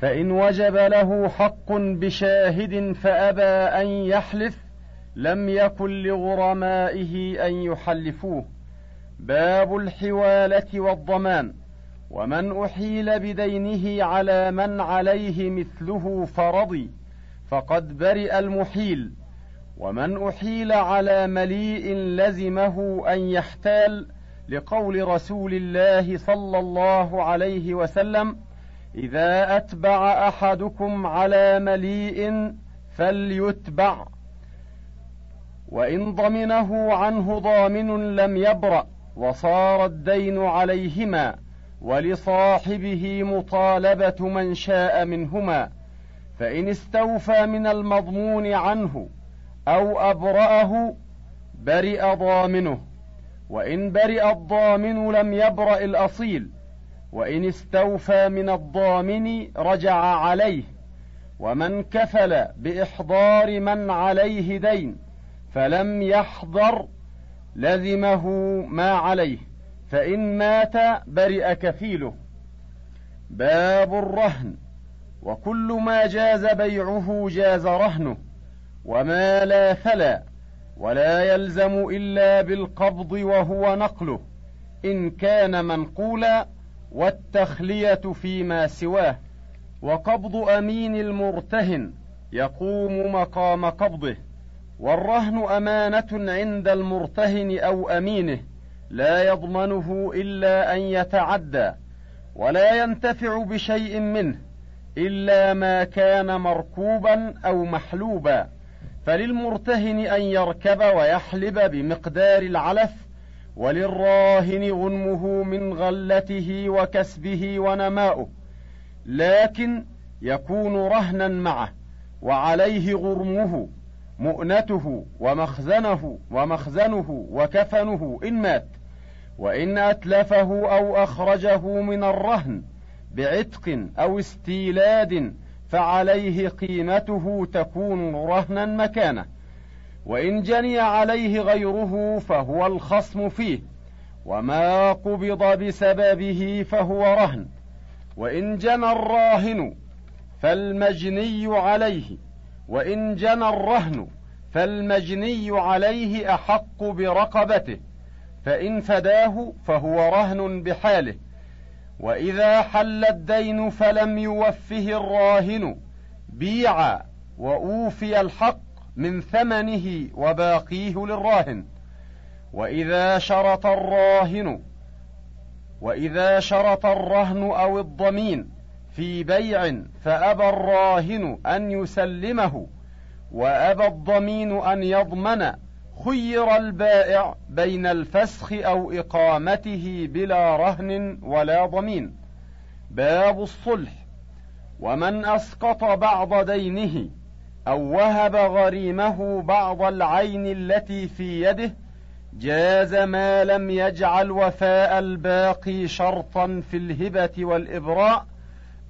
فإن وجب له حق بشاهد فأبى أن يحلف لم يكن لغرمائه أن يحلفوه. باب الحوالة والضمان. ومن أحيل بدينه على من عليه مثله فرضي فقد برئ المحيل. ومن أحيل على مليء لزمه أن يحتال لقول رسول الله صلى الله عليه وسلم إذا أتبع أحدكم على مليء فليتبع وإن ضمنه عنه ضامن لم يبرأ وصار الدين عليهما ولصاحبه مطالبة من شاء منهما فإن استوفى من المضمون عنه أو أبرأه برئ ضامنه وإن برئ الضامن لم يبرأ الأصيل وإن استوفى من الضامن رجع عليه ومن كفل بإحضار من عليه دين فلم يحضر لزمه ما عليه فإن مات برئ كفيله. باب الرهن وكل ما جاز بيعه جاز رهنه وما لا فلا ولا يلزم إلا بالقبض وهو نقله إن كان منقولا والتخلية فيما سواه وقبض أمين المرتهن يقوم مقام قبضه والرهن أمانة عند المرتهن أو أمينه لا يضمنه إلا أن يتعدى ولا ينتفع بشيء منه إلا ما كان مركوبا أو محلوبا فللمرتهن أن يركب ويحلب بمقدار العلف وللراهن غنمه من غلته وكسبه ونماؤه لكن يكون رهنا معه وعليه غرمه مؤنته ومخزنه ومخزنه وكفنه إن مات وإن أتلفه أو أخرجه من الرهن بعتق أو استيلاد فعليه قيمته تكون رهنا مكانه. وإن جني عليه غيره فهو الخصم فيه وما قبض بسببه فهو رهن وإن جنى الراهن فالمجني عليه وإن جنى الرهن فالمجني عليه أحق برقبته فإن فداه فهو رهن بحاله وإذا حل الدين فلم يوفه الراهن بيع وأوفي الحق من ثمنه وباقيه للراهن. وإذا شرط الراهن وإذا شرط الرهن أو الضمين في بيع فأبى الراهن أن يسلمه وأبى الضمين أن يضمن خير البائع بين الفسخ أو إقامته بلا رهن ولا ضمين. باب الصلح. ومن أسقط بعض دينه أو وهب غريمه بعض العين التي في يده جاز ما لم يجعل وفاء الباقي شرطا في الهبة والإبراء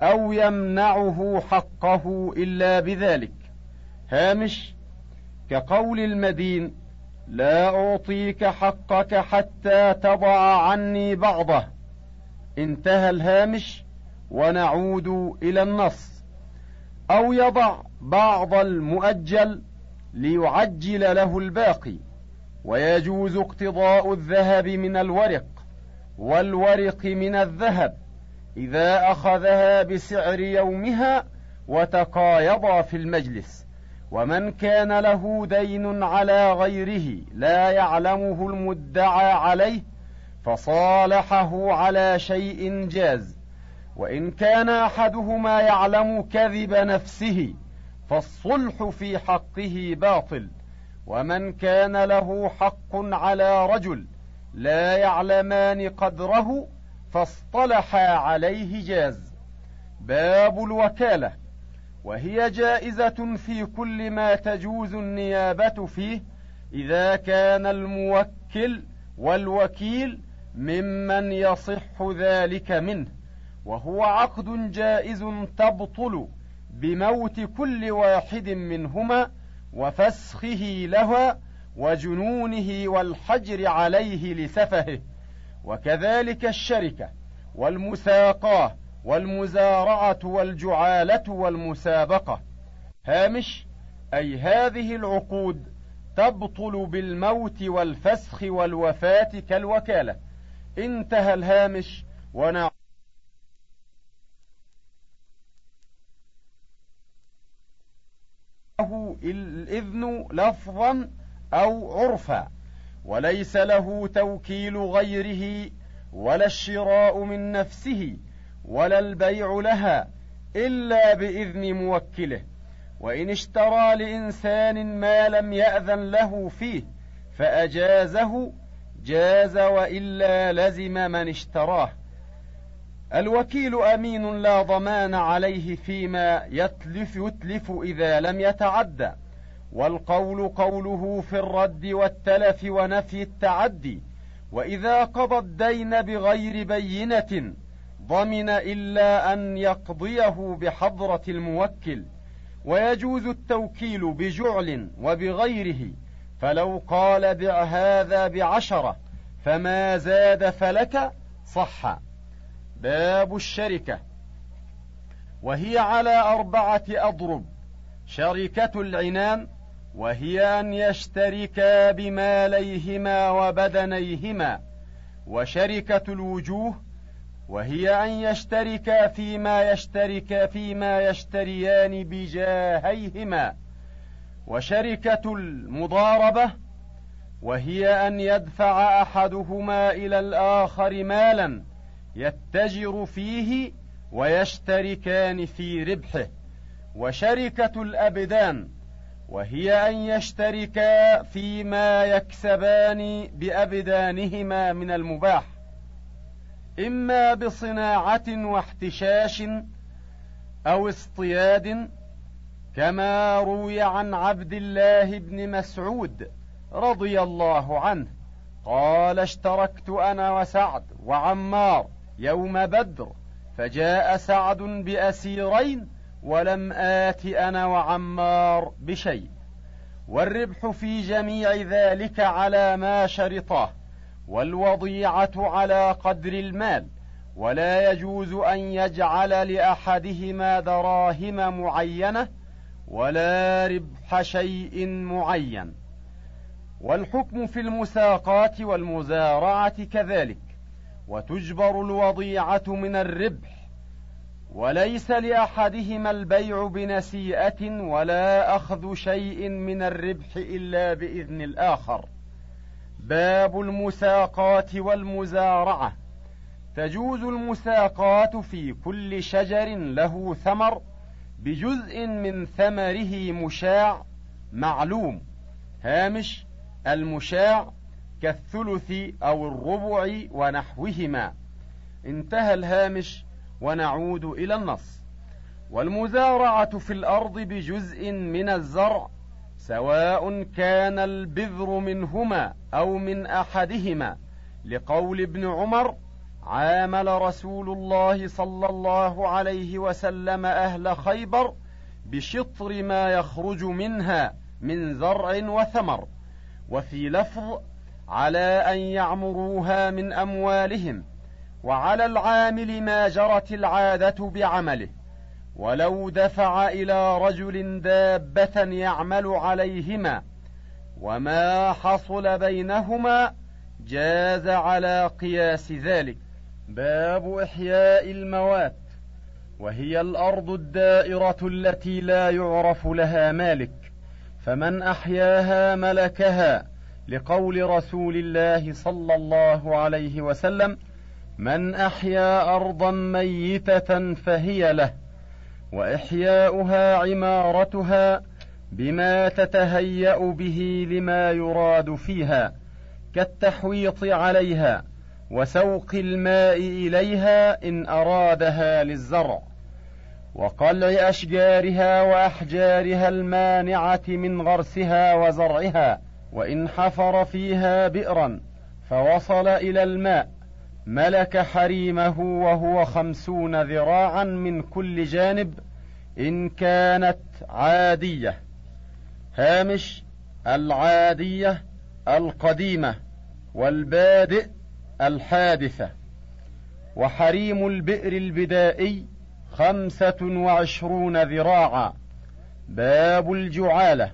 أو يمنعه حقه إلا بذلك. هامش كقول المدين لا أعطيك حقك حتى تضع عني بعضه. انتهى الهامش ونعود إلى النص. أو يضع بعض المؤجل ليعجل له الباقي ويجوز اقتضاء الذهب من الورق والورق من الذهب إذا أخذها بسعر يومها وتقايضا في المجلس ومن كان له دين على غيره لا يعلمه المدعى عليه فصالحه على شيء جاز. وإن كان أحدهما يعلم كذب نفسه فالصلح في حقه باطل ومن كان له حق على رجل لا يعلمان قدره فاصطلحا عليه جاز. باب الوكالة وهي جائزة في كل ما تجوز النيابة فيه إذا كان الموكل والوكيل ممن يصح ذلك منه. وهو عقد جائز تبطل بموت كل واحد منهما وفسخه لها وجنونه والحجر عليه لسفهه. وكذلك الشركة والمساقاة والمزارعة والجعالة والمسابقة. هامش أي هذه العقود تبطل بالموت والفسخ والوفاة كالوكالة. انتهى الهامش ونعم الإذن لفظا أو عرفا وليس له توكيل غيره ولا الشراء من نفسه ولا البيع لها إلا بإذن موكله. وإن اشترى لإنسان ما لم يأذن له فيه فأجازه جاز وإلا لزم من اشتراه. الوكيل أمين لا ضمان عليه فيما يتلف يتلف إذا لم يتعدى والقول قوله في الرد والتلف ونفي التعدي وإذا قضى الدين بغير بينة ضمن إلا أن يقضيه بحضرة الموكل ويجوز التوكيل بجعل وبغيره فلو قال بع هذا بعشرة فما زاد فلك صح باب الشركة. وهي على أربعة أضرب. شركة العنان وهي أن يشتركا بماليهما وبدنيهما. وشركة الوجوه وهي أن يشتركا فيما يشتركا فيما يشتريان بجاهيهما. وشركة المضاربة وهي أن يدفع أحدهما إلى الآخر مالا. يتجر فيه ويشتركان في ربحه وشركة الأبدان وهي أن يشتركا فيما يكسبان بأبدانهما من المباح إما بصناعة واحتشاش أو اصطياد كما روي عن عبد الله بن مسعود رضي الله عنه قال اشتركت أنا وسعد وعمار يوم بدر فجاء سعد بأسيرين ولم آت أنا وعمار بشيء. والربح في جميع ذلك على ما شرطاه والوضيعة على قدر المال. ولا يجوز أن يجعل لأحدهما دراهم معينة ولا ربح شيء معين. والحكم في المساقات والمزارعة كذلك. وتجبر الوضيعة من الربح وليس لأحدهما البيع بنسيئة ولا أخذ شيء من الربح إلا بإذن الآخر. باب المساقات والمزارعة. تجوز المساقات في كل شجر له ثمر بجزء من ثمره مشاع معلوم. هامش المشاع كالثلث أو الربع ونحوهما. انتهى الهامش ونعود إلى النص. والمزارعة في الأرض بجزء من الزرع سواء كان البذر منهما أو من أحدهما. لقول ابن عمر عامل رسول الله صلى الله عليه وسلم أهل خيبر بشطر ما يخرج منها من زرع وثمر. وفي لفظ على أن يعمروها من أموالهم وعلى العامل ما جرت العادة بعمله. ولو دفع إلى رجل دابة يعمل عليهما وما حصل بينهما جاز على قياس ذلك. باب إحياء الموات وهي الأرض الدائرة التي لا يعرف لها مالك. فمن أحياها ملكها لقول رسول الله صلى الله عليه وسلم من أحيا أرضا ميتة فهي له وإحياؤها عمارتها بما تتهيأ به لما يراد فيها كالتحويط عليها وسوق الماء إليها إن أرادها للزرع وقلع أشجارها وأحجارها المانعة من غرسها وزرعها وإن حفر فيها بئرا فوصل إلى الماء ملك حريمه وهو خمسون ذراعا من كل جانب إن كانت عادية. هامش العادية القديمة والبادئ الحادثة. وحريم البئر البدائي خمسة وعشرون ذراعا. باب الجعالة.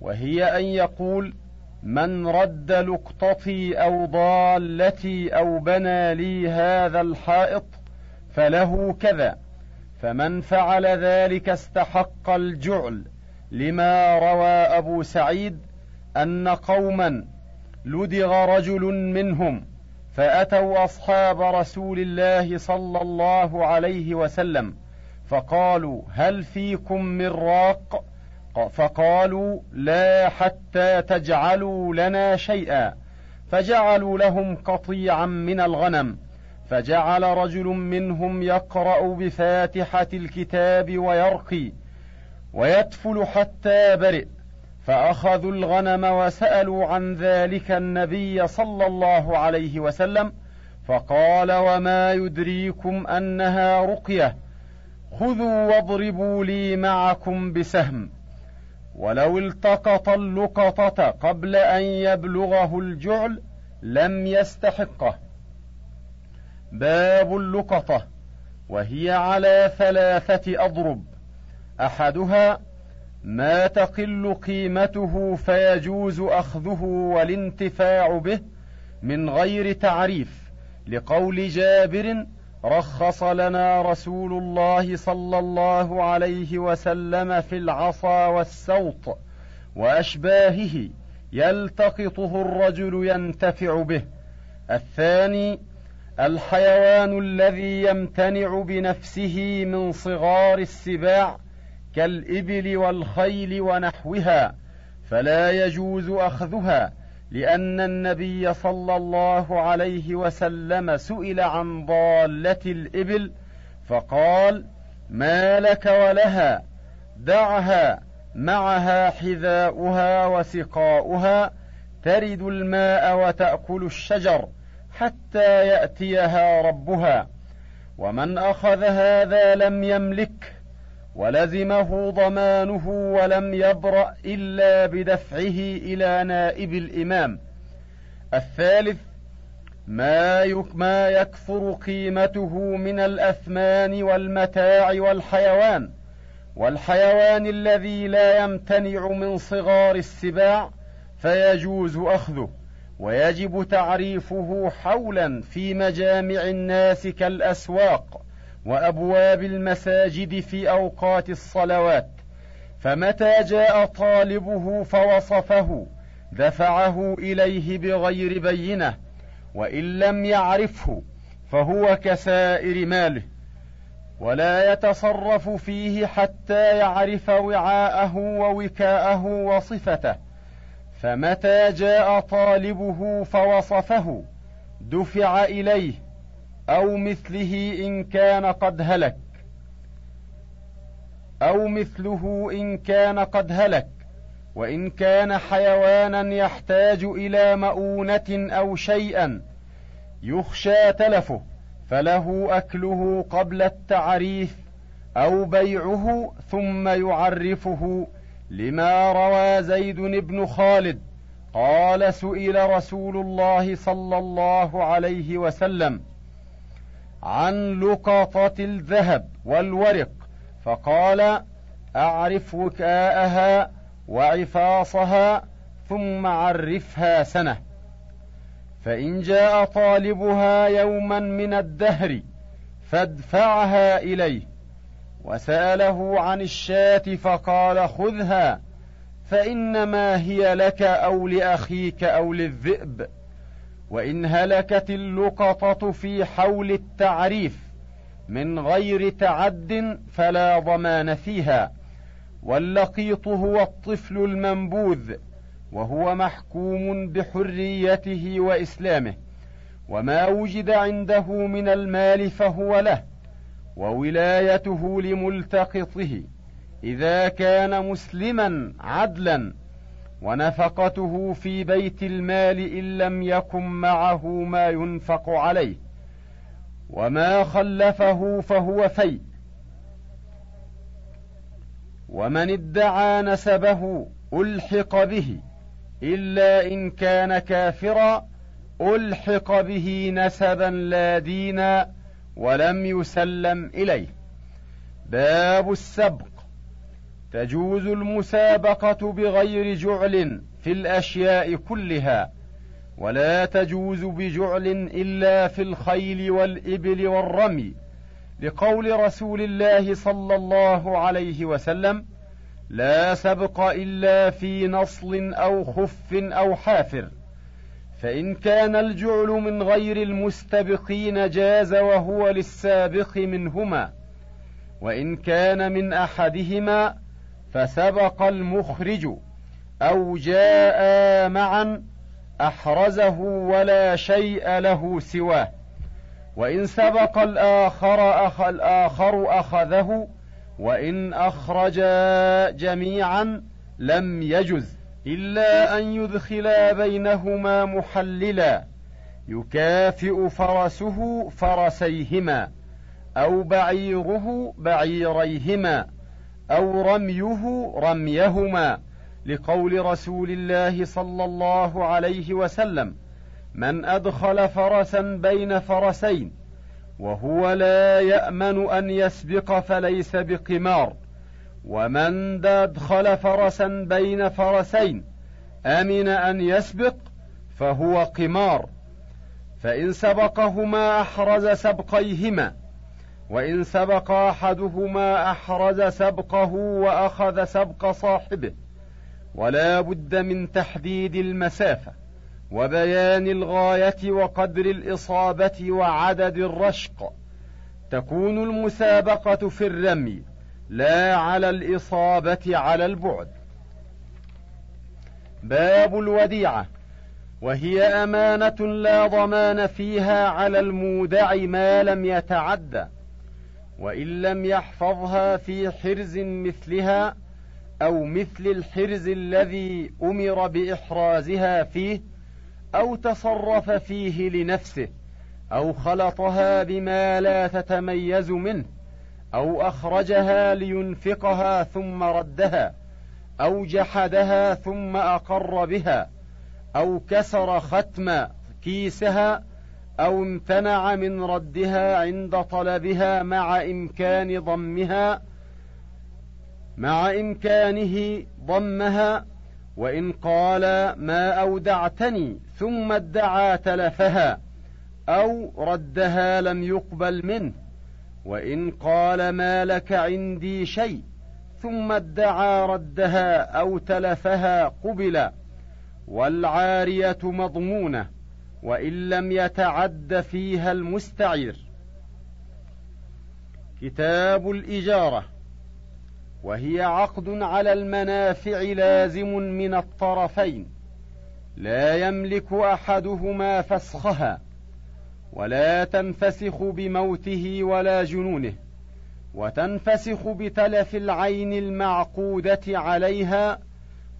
وهي أن يقول من رد لقطتي أو ضالتي أو بنى لي هذا الحائط فله كذا فمن فعل ذلك استحق الجعل. لما روى أبو سعيد أن قوما لدغ رجل منهم فأتوا أصحاب رسول الله صلى الله عليه وسلم فقالوا هل فيكم من راق فقالوا لا حتى تجعلوا لنا شيئا. فجعلوا لهم قطيعا من الغنم. فجعل رجل منهم يقرأ بفاتحة الكتاب ويرقي ويتفل حتى برئ. فأخذوا الغنم وسألوا عن ذلك النبي صلى الله عليه وسلم. فقال وما يدريكم أنها رقية. خذوا واضربوا لي معكم بسهم. ولو التقط اللقطة قبل أن يبلغه الجعل لم يستحقه. باب اللقطة وهي على ثلاثة أضرب. أحدها ما تقل قيمته فيجوز أخذه والانتفاع به من غير تعريف لقول جابر رخص لنا رسول الله صلى الله عليه وسلم في العصا والسوط وأشباهه يلتقطه الرجل ينتفع به. الثاني الحيوان الذي يمتنع بنفسه من صغار السباع كالإبل والخيل ونحوها فلا يجوز أخذها لأن النبي صلى الله عليه وسلم سئل عن ضالة الإبل فقال ما لك ولها؟ دعها معها حذاؤها وسقاؤها ترد الماء وتأكل الشجر حتى يأتيها ربها ومن أخذ هذا لم يملكه ولزمه ضمانه ولم يبرأ إلا بدفعه إلى نائب الإمام. الثالث ما يكثر قيمته من الأثمان والمتاع والحيوان. والحيوان الذي لا يمتنع من صغار السباع فيجوز أخذه ويجب تعريفه حولا في مجامع الناس كالأسواق. وأبواب المساجد في أوقات الصلوات فمتى جاء طالبه فوصفه دفعه إليه بغير بينة وإن لم يعرفه فهو كسائر ماله. ولا يتصرف فيه حتى يعرف وعاءه ووكاءه وصفته. فمتى جاء طالبه فوصفه دفع إليه أو مثله إن كان قد هلك. أو مثله إن كان قد هلك. وإن كان حيوانا يحتاج إلى مؤونة أو شيئا يخشى تلفه فله أكله قبل التعريف أو بيعه ثم يعرفه. لما روى زيد بن خالد قال سئل رسول الله صلى الله عليه وسلم عن لقطة الذهب والورق فقال أعرف وكاءها وعفاصها ثم عرفها سنة. فإن جاء طالبها يوما من الدهر فادفعها إليه وسأله عن الشاة فقال خذها فإنما هي لك أو لأخيك أو للذئب. وإن هلكت اللقطة في حول التعريف من غير تعد فلا ضمان فيها. واللقيط هو الطفل المنبوذ وهو محكوم بحريته وإسلامه. وما وجد عنده من المال فهو له وولايته لملتقطه. إذا كان مسلما عدلا ونفقته في بيت المال إن لم يكن معه ما ينفق عليه وما خلفه فهو في. ومن ادعى نسبه ألحق به إلا إن كان كافرا ألحق به نسبا لا دينا ولم يسلم إليه. باب السبق. تجوز المسابقة بغير جعل في الأشياء كلها ولا تجوز بجعل إلا في الخيل والإبل والرمي لقول رسول الله صلى الله عليه وسلم لا سبق إلا في نصل أو خف أو حافر فإن كان الجعل من غير المستبقين جاز وهو للسابق منهما وإن كان من أحدهما فسبق المخرج أو جاء معا أحرزه ولا شيء له سواه. وإن سبق الآخر أخ الآخر أخذه وإن اخرجا جميعا لم يجز إلا أن يدخلا بينهما محللا يكافئ فرسه فرسيهما أو بعيره بعيريهما. أو رميه رميهما لقول رسول الله صلى الله عليه وسلم من أدخل فرسا بين فرسين وهو لا يأمن أن يسبق فليس بقمار. ومن أدخل فرسا بين فرسين أمن أن يسبق فهو قمار. فإن سبقهما أحرز سبقيهما وإن سبق أحدهما أحرز سبقه وأخذ سبق صاحبه ولا بد من تحديد المسافة وبيان الغاية وقدر الإصابة وعدد الرشق. تكون المسابقة في الرمي لا على الإصابة على البعد. باب الوديعة وهي أمانة لا ضمان فيها على المودع ما لم يتعدى. وإن لم يحفظها في حرز مثلها أو مثل الحرز الذي أمر بإحرازها فيه أو تصرف فيه لنفسه أو خلطها بما لا تتميز منه أو أخرجها لينفقها ثم ردها أو جحدها ثم أقر بها أو كسر ختم كيسها أو امتنع من ردها عند طلبها مع إمكان ضمها مع إمكانه ضمها وإن قال ما أودعتني ثم ادعى تلفها أو ردها لم يقبل منه وإن قال ما لك عندي شيء ثم ادعى ردها أو تلفها قبل والعارية مضمونة. وإن لم يتعد فيها المستعير. كتاب الإجارة وهي عقد على المنافع لازم من الطرفين لا يملك أحدهما فسخها ولا تنفسخ بموته ولا جنونه وتنفسخ بتلف العين المعقودة عليها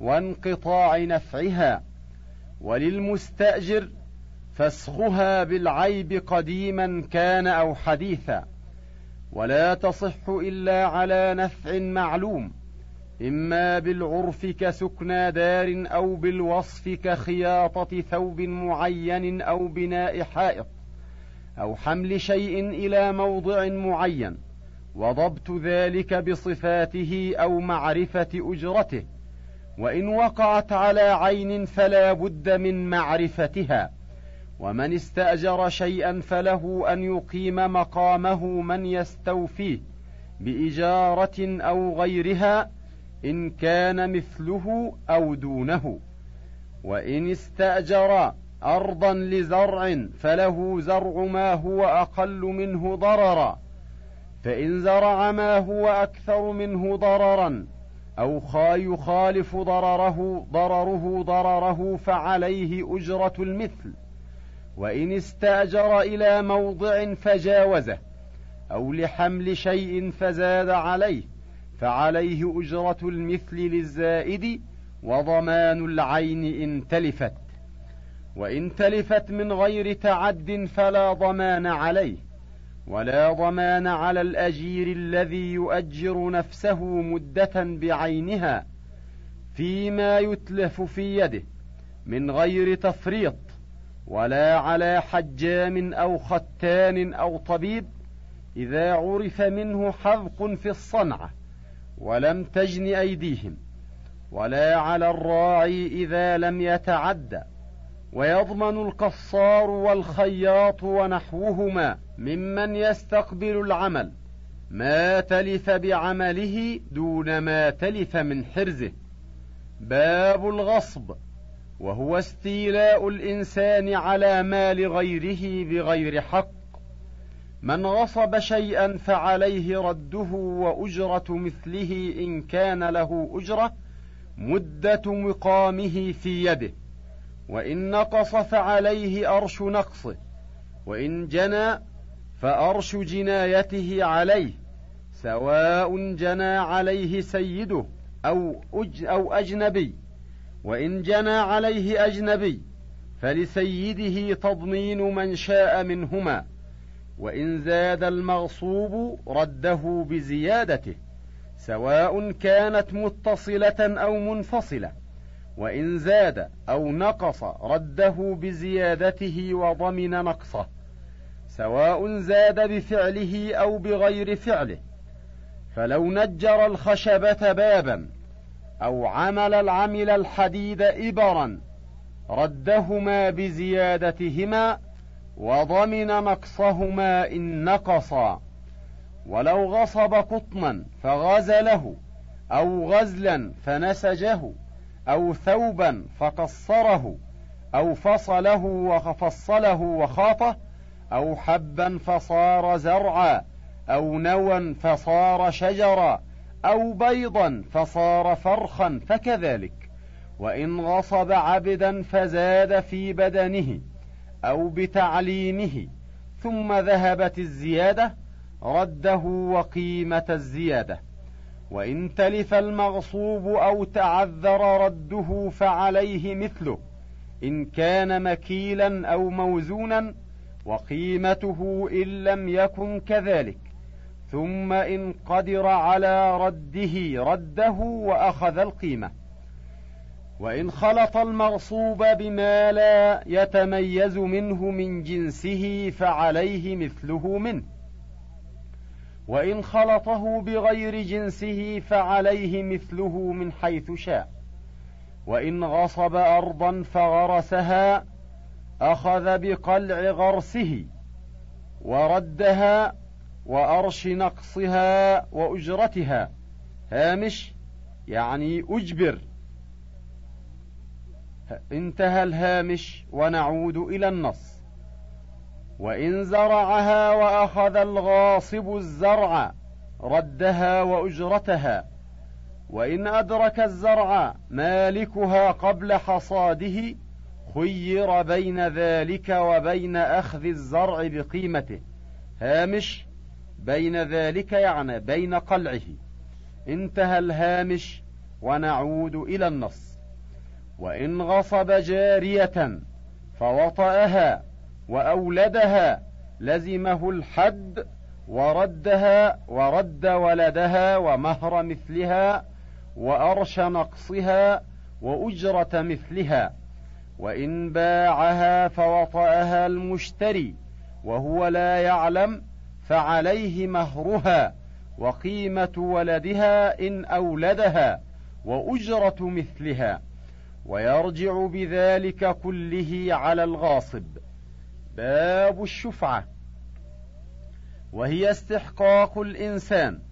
وانقطاع نفعها وللمستأجر فسخها بالعيب قديما كان أو حديثا. ولا تصح إلا على نفع معلوم. إما بالعرف كسكنى دار أو بالوصف كخياطة ثوب معين أو بناء حائط. أو حمل شيء إلى موضع معين. وضبط ذلك بصفاته أو معرفة أجرته. وإن وقعت على عين فلا بد من معرفتها. ومن استأجر شيئا فله أن يقيم مقامه من يستوفيه بإجارة أو غيرها إن كان مثله أو دونه. وإن استأجر ارضا لزرع فله زرع ما هو أقل منه ضررا. فإن زرع ما هو أكثر منه ضررا أو يخالف ضرره ضرره ضرره فعليه أجرة المثل. وإن استاجر إلى موضع فجاوزه أو لحمل شيء فزاد عليه فعليه أجرة المثل للزائد وضمان العين إن تلفت. وإن تلفت من غير تعد فلا ضمان عليه ولا ضمان على الأجير الذي يؤجر نفسه مدة بعينها فيما يتلف في يده من غير تفريط ولا على حجام أو ختان أو طبيب إذا عرف منه حذق في الصنعة ولم تجن أيديهم ولا على الراعي إذا لم يتعد ويضمن القصار والخياط ونحوهما ممن يستقبل العمل ما تلف بعمله دون ما تلف من حرزه. باب الغصب. وهو استيلاء الإنسان على مال غيره بغير حق. من غصب شيئا فعليه رده وأجرة مثله إن كان له أجرة مدة مقامه في يده. وإن نقص فعليه أرش نقصه. وإن جنى فأرش جنايته عليه. سواء جنى عليه سيده أو أج أو أجنبي. وإن جنى عليه أجنبي فلسيده تضمين من شاء منهما وإن زاد المغصوب رده بزيادته سواء كانت متصلة أو منفصلة وإن زاد أو نقص رده بزيادته وضمن نقصه سواء زاد بفعله أو بغير فعله. فلو نجر الخشبة بابا أو عمل العمل الحديد إبرا ردهما بزيادتهما وضمن نقصهما إن نقصا. ولو غصب قطنا فغزله أو غزلا فنسجه أو ثوبا فقصره أو فصله وفصله وخاطه أو حبا فصار زرعا أو نوى فصار شجرا. أو بيضا فصار فرخا فكذلك. وإن غصب عبدا فزاد في بدنه أو بتعليمه ثم ذهبت الزيادة رده وقيمة الزيادة. وإن تلف المغصوب أو تعذر رده فعليه مثله إن كان مكيلا أو موزونا وقيمته إن لم يكن كذلك. ثم إن قدر على رده رده وأخذ القيمة. وإن خلط المغصوب بما لا يتميز منه من جنسه فعليه مثله منه. وإن خلطه بغير جنسه فعليه مثله من حيث شاء. وإن غصب أرضا فغرسها أخذ بقلع غرسه. وردها وأرش نقصها وأجرتها. هامش يعني أجبر. انتهى الهامش ونعود إلى النص. وإن زرعها وأخذ الغاصب الزرع ردها وأجرتها. وإن أدرك الزرع مالكها قبل حصاده خير بين ذلك وبين أخذ الزرع بقيمته. هامش بين ذلك يعني بين قلعه. انتهى الهامش ونعود إلى النص. وإن غصب جارية فوطأها وأولدها لزمه الحد وردها ورد ولدها ومهر مثلها وأرش نقصها وأجرة مثلها. وإن باعها فوطأها المشتري وهو لا يعلم فعليه مهرها وقيمة ولدها إن أولدها وأجرة مثلها ويرجع بذلك كله على الغاصب. باب الشفعة. وهي استحقاق الإنسان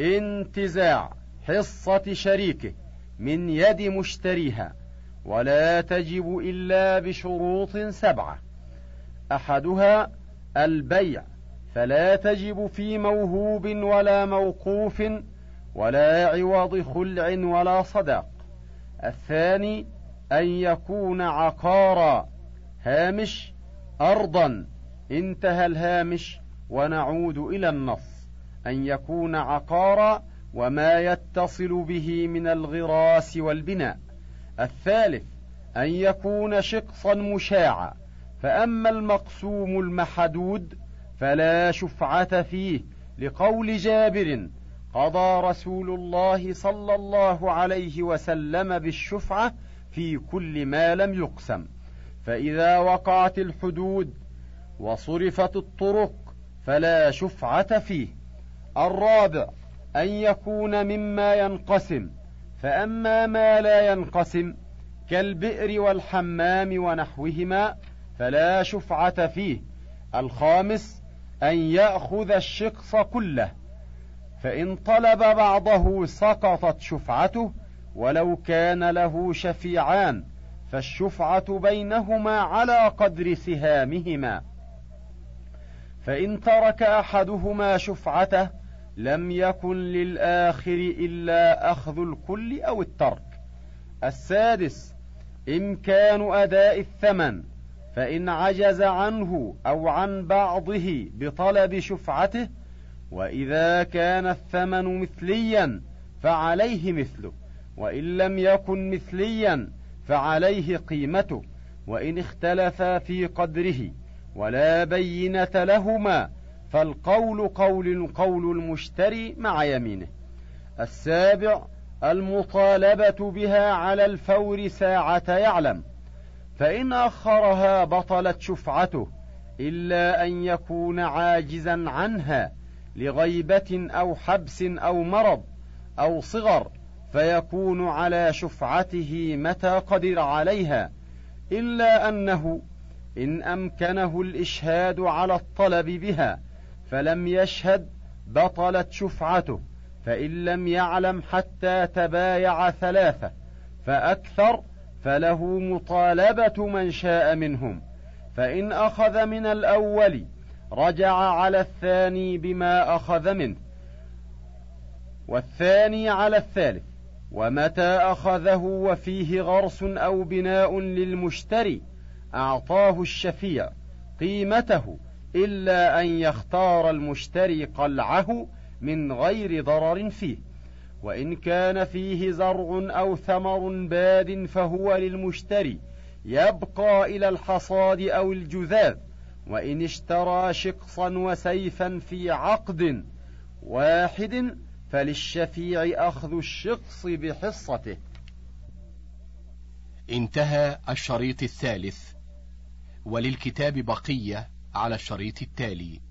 انتزاع حصة شريكه من يد مشتريها ولا تجب إلا بشروط سبعة. أحدها البيع فلا تجب في موهوب ولا موقوف ولا عوض خلع ولا صداق الثاني أن يكون عقارا هامش أرضا. انتهى الهامش ونعود إلى النص. أن يكون عقارا وما يتصل به من الغراس والبناء. الثالث أن يكون شقصا مشاعا. فأما المقسوم المحدود فلا شفعة فيه لقول جابر قضى رسول الله صلى الله عليه وسلم بالشفعة في كل ما لم يقسم. فإذا وقعت الحدود وصرفت الطرق فلا شفعة فيه. الرابع أن يكون مما ينقسم. فأما ما لا ينقسم كالبئر والحمام ونحوهما فلا شفعة فيه. الخامس أن يأخذ الشقص كله فإن طلب بعضه سقطت شفعته ولو كان له شفيعان فالشفعة بينهما على قدر سهامهما. فإن ترك أحدهما شفعته لم يكن للآخر إلا أخذ الكل أو الترك. السادس إمكان أداء الثمن. فإن عجز عنه أو عن بعضه بطلب شفعته وإذا كان الثمن مثليا فعليه مثله وإن لم يكن مثليا فعليه قيمته وإن اختلفا في قدره ولا بينة لهما فالقول قول قول المشتري مع يمينه. السابع المطالبة بها على الفور ساعة يعلم. فإن أخرها بطلت شفعته إلا أن يكون عاجزا عنها لغيبة أو حبس أو مرض أو صغر فيكون على شفعته متى قدر عليها إلا أنه إن أمكنه الإشهاد على الطلب بها فلم يشهد بطلت شفعته فإن لم يعلم حتى تبايع ثلاثة فأكثر فله مطالبة من شاء منهم فإن أخذ من الأول رجع على الثاني بما أخذ منه والثاني على الثالث ومتى أخذه وفيه غرس أو بناء للمشتري أعطاه الشفيع قيمته إلا أن يختار المشتري قلعه من غير ضرر فيه. وإن كان فيه زرع أو ثمر باد فهو للمشتري يبقى إلى الحصاد أو الجذاذ وإن اشترى شقصا وسيفا في عقد واحد فللشفيع أخذ الشقص بحصته. انتهى الشريط الثالث وللكتاب بقية على الشريط التالي.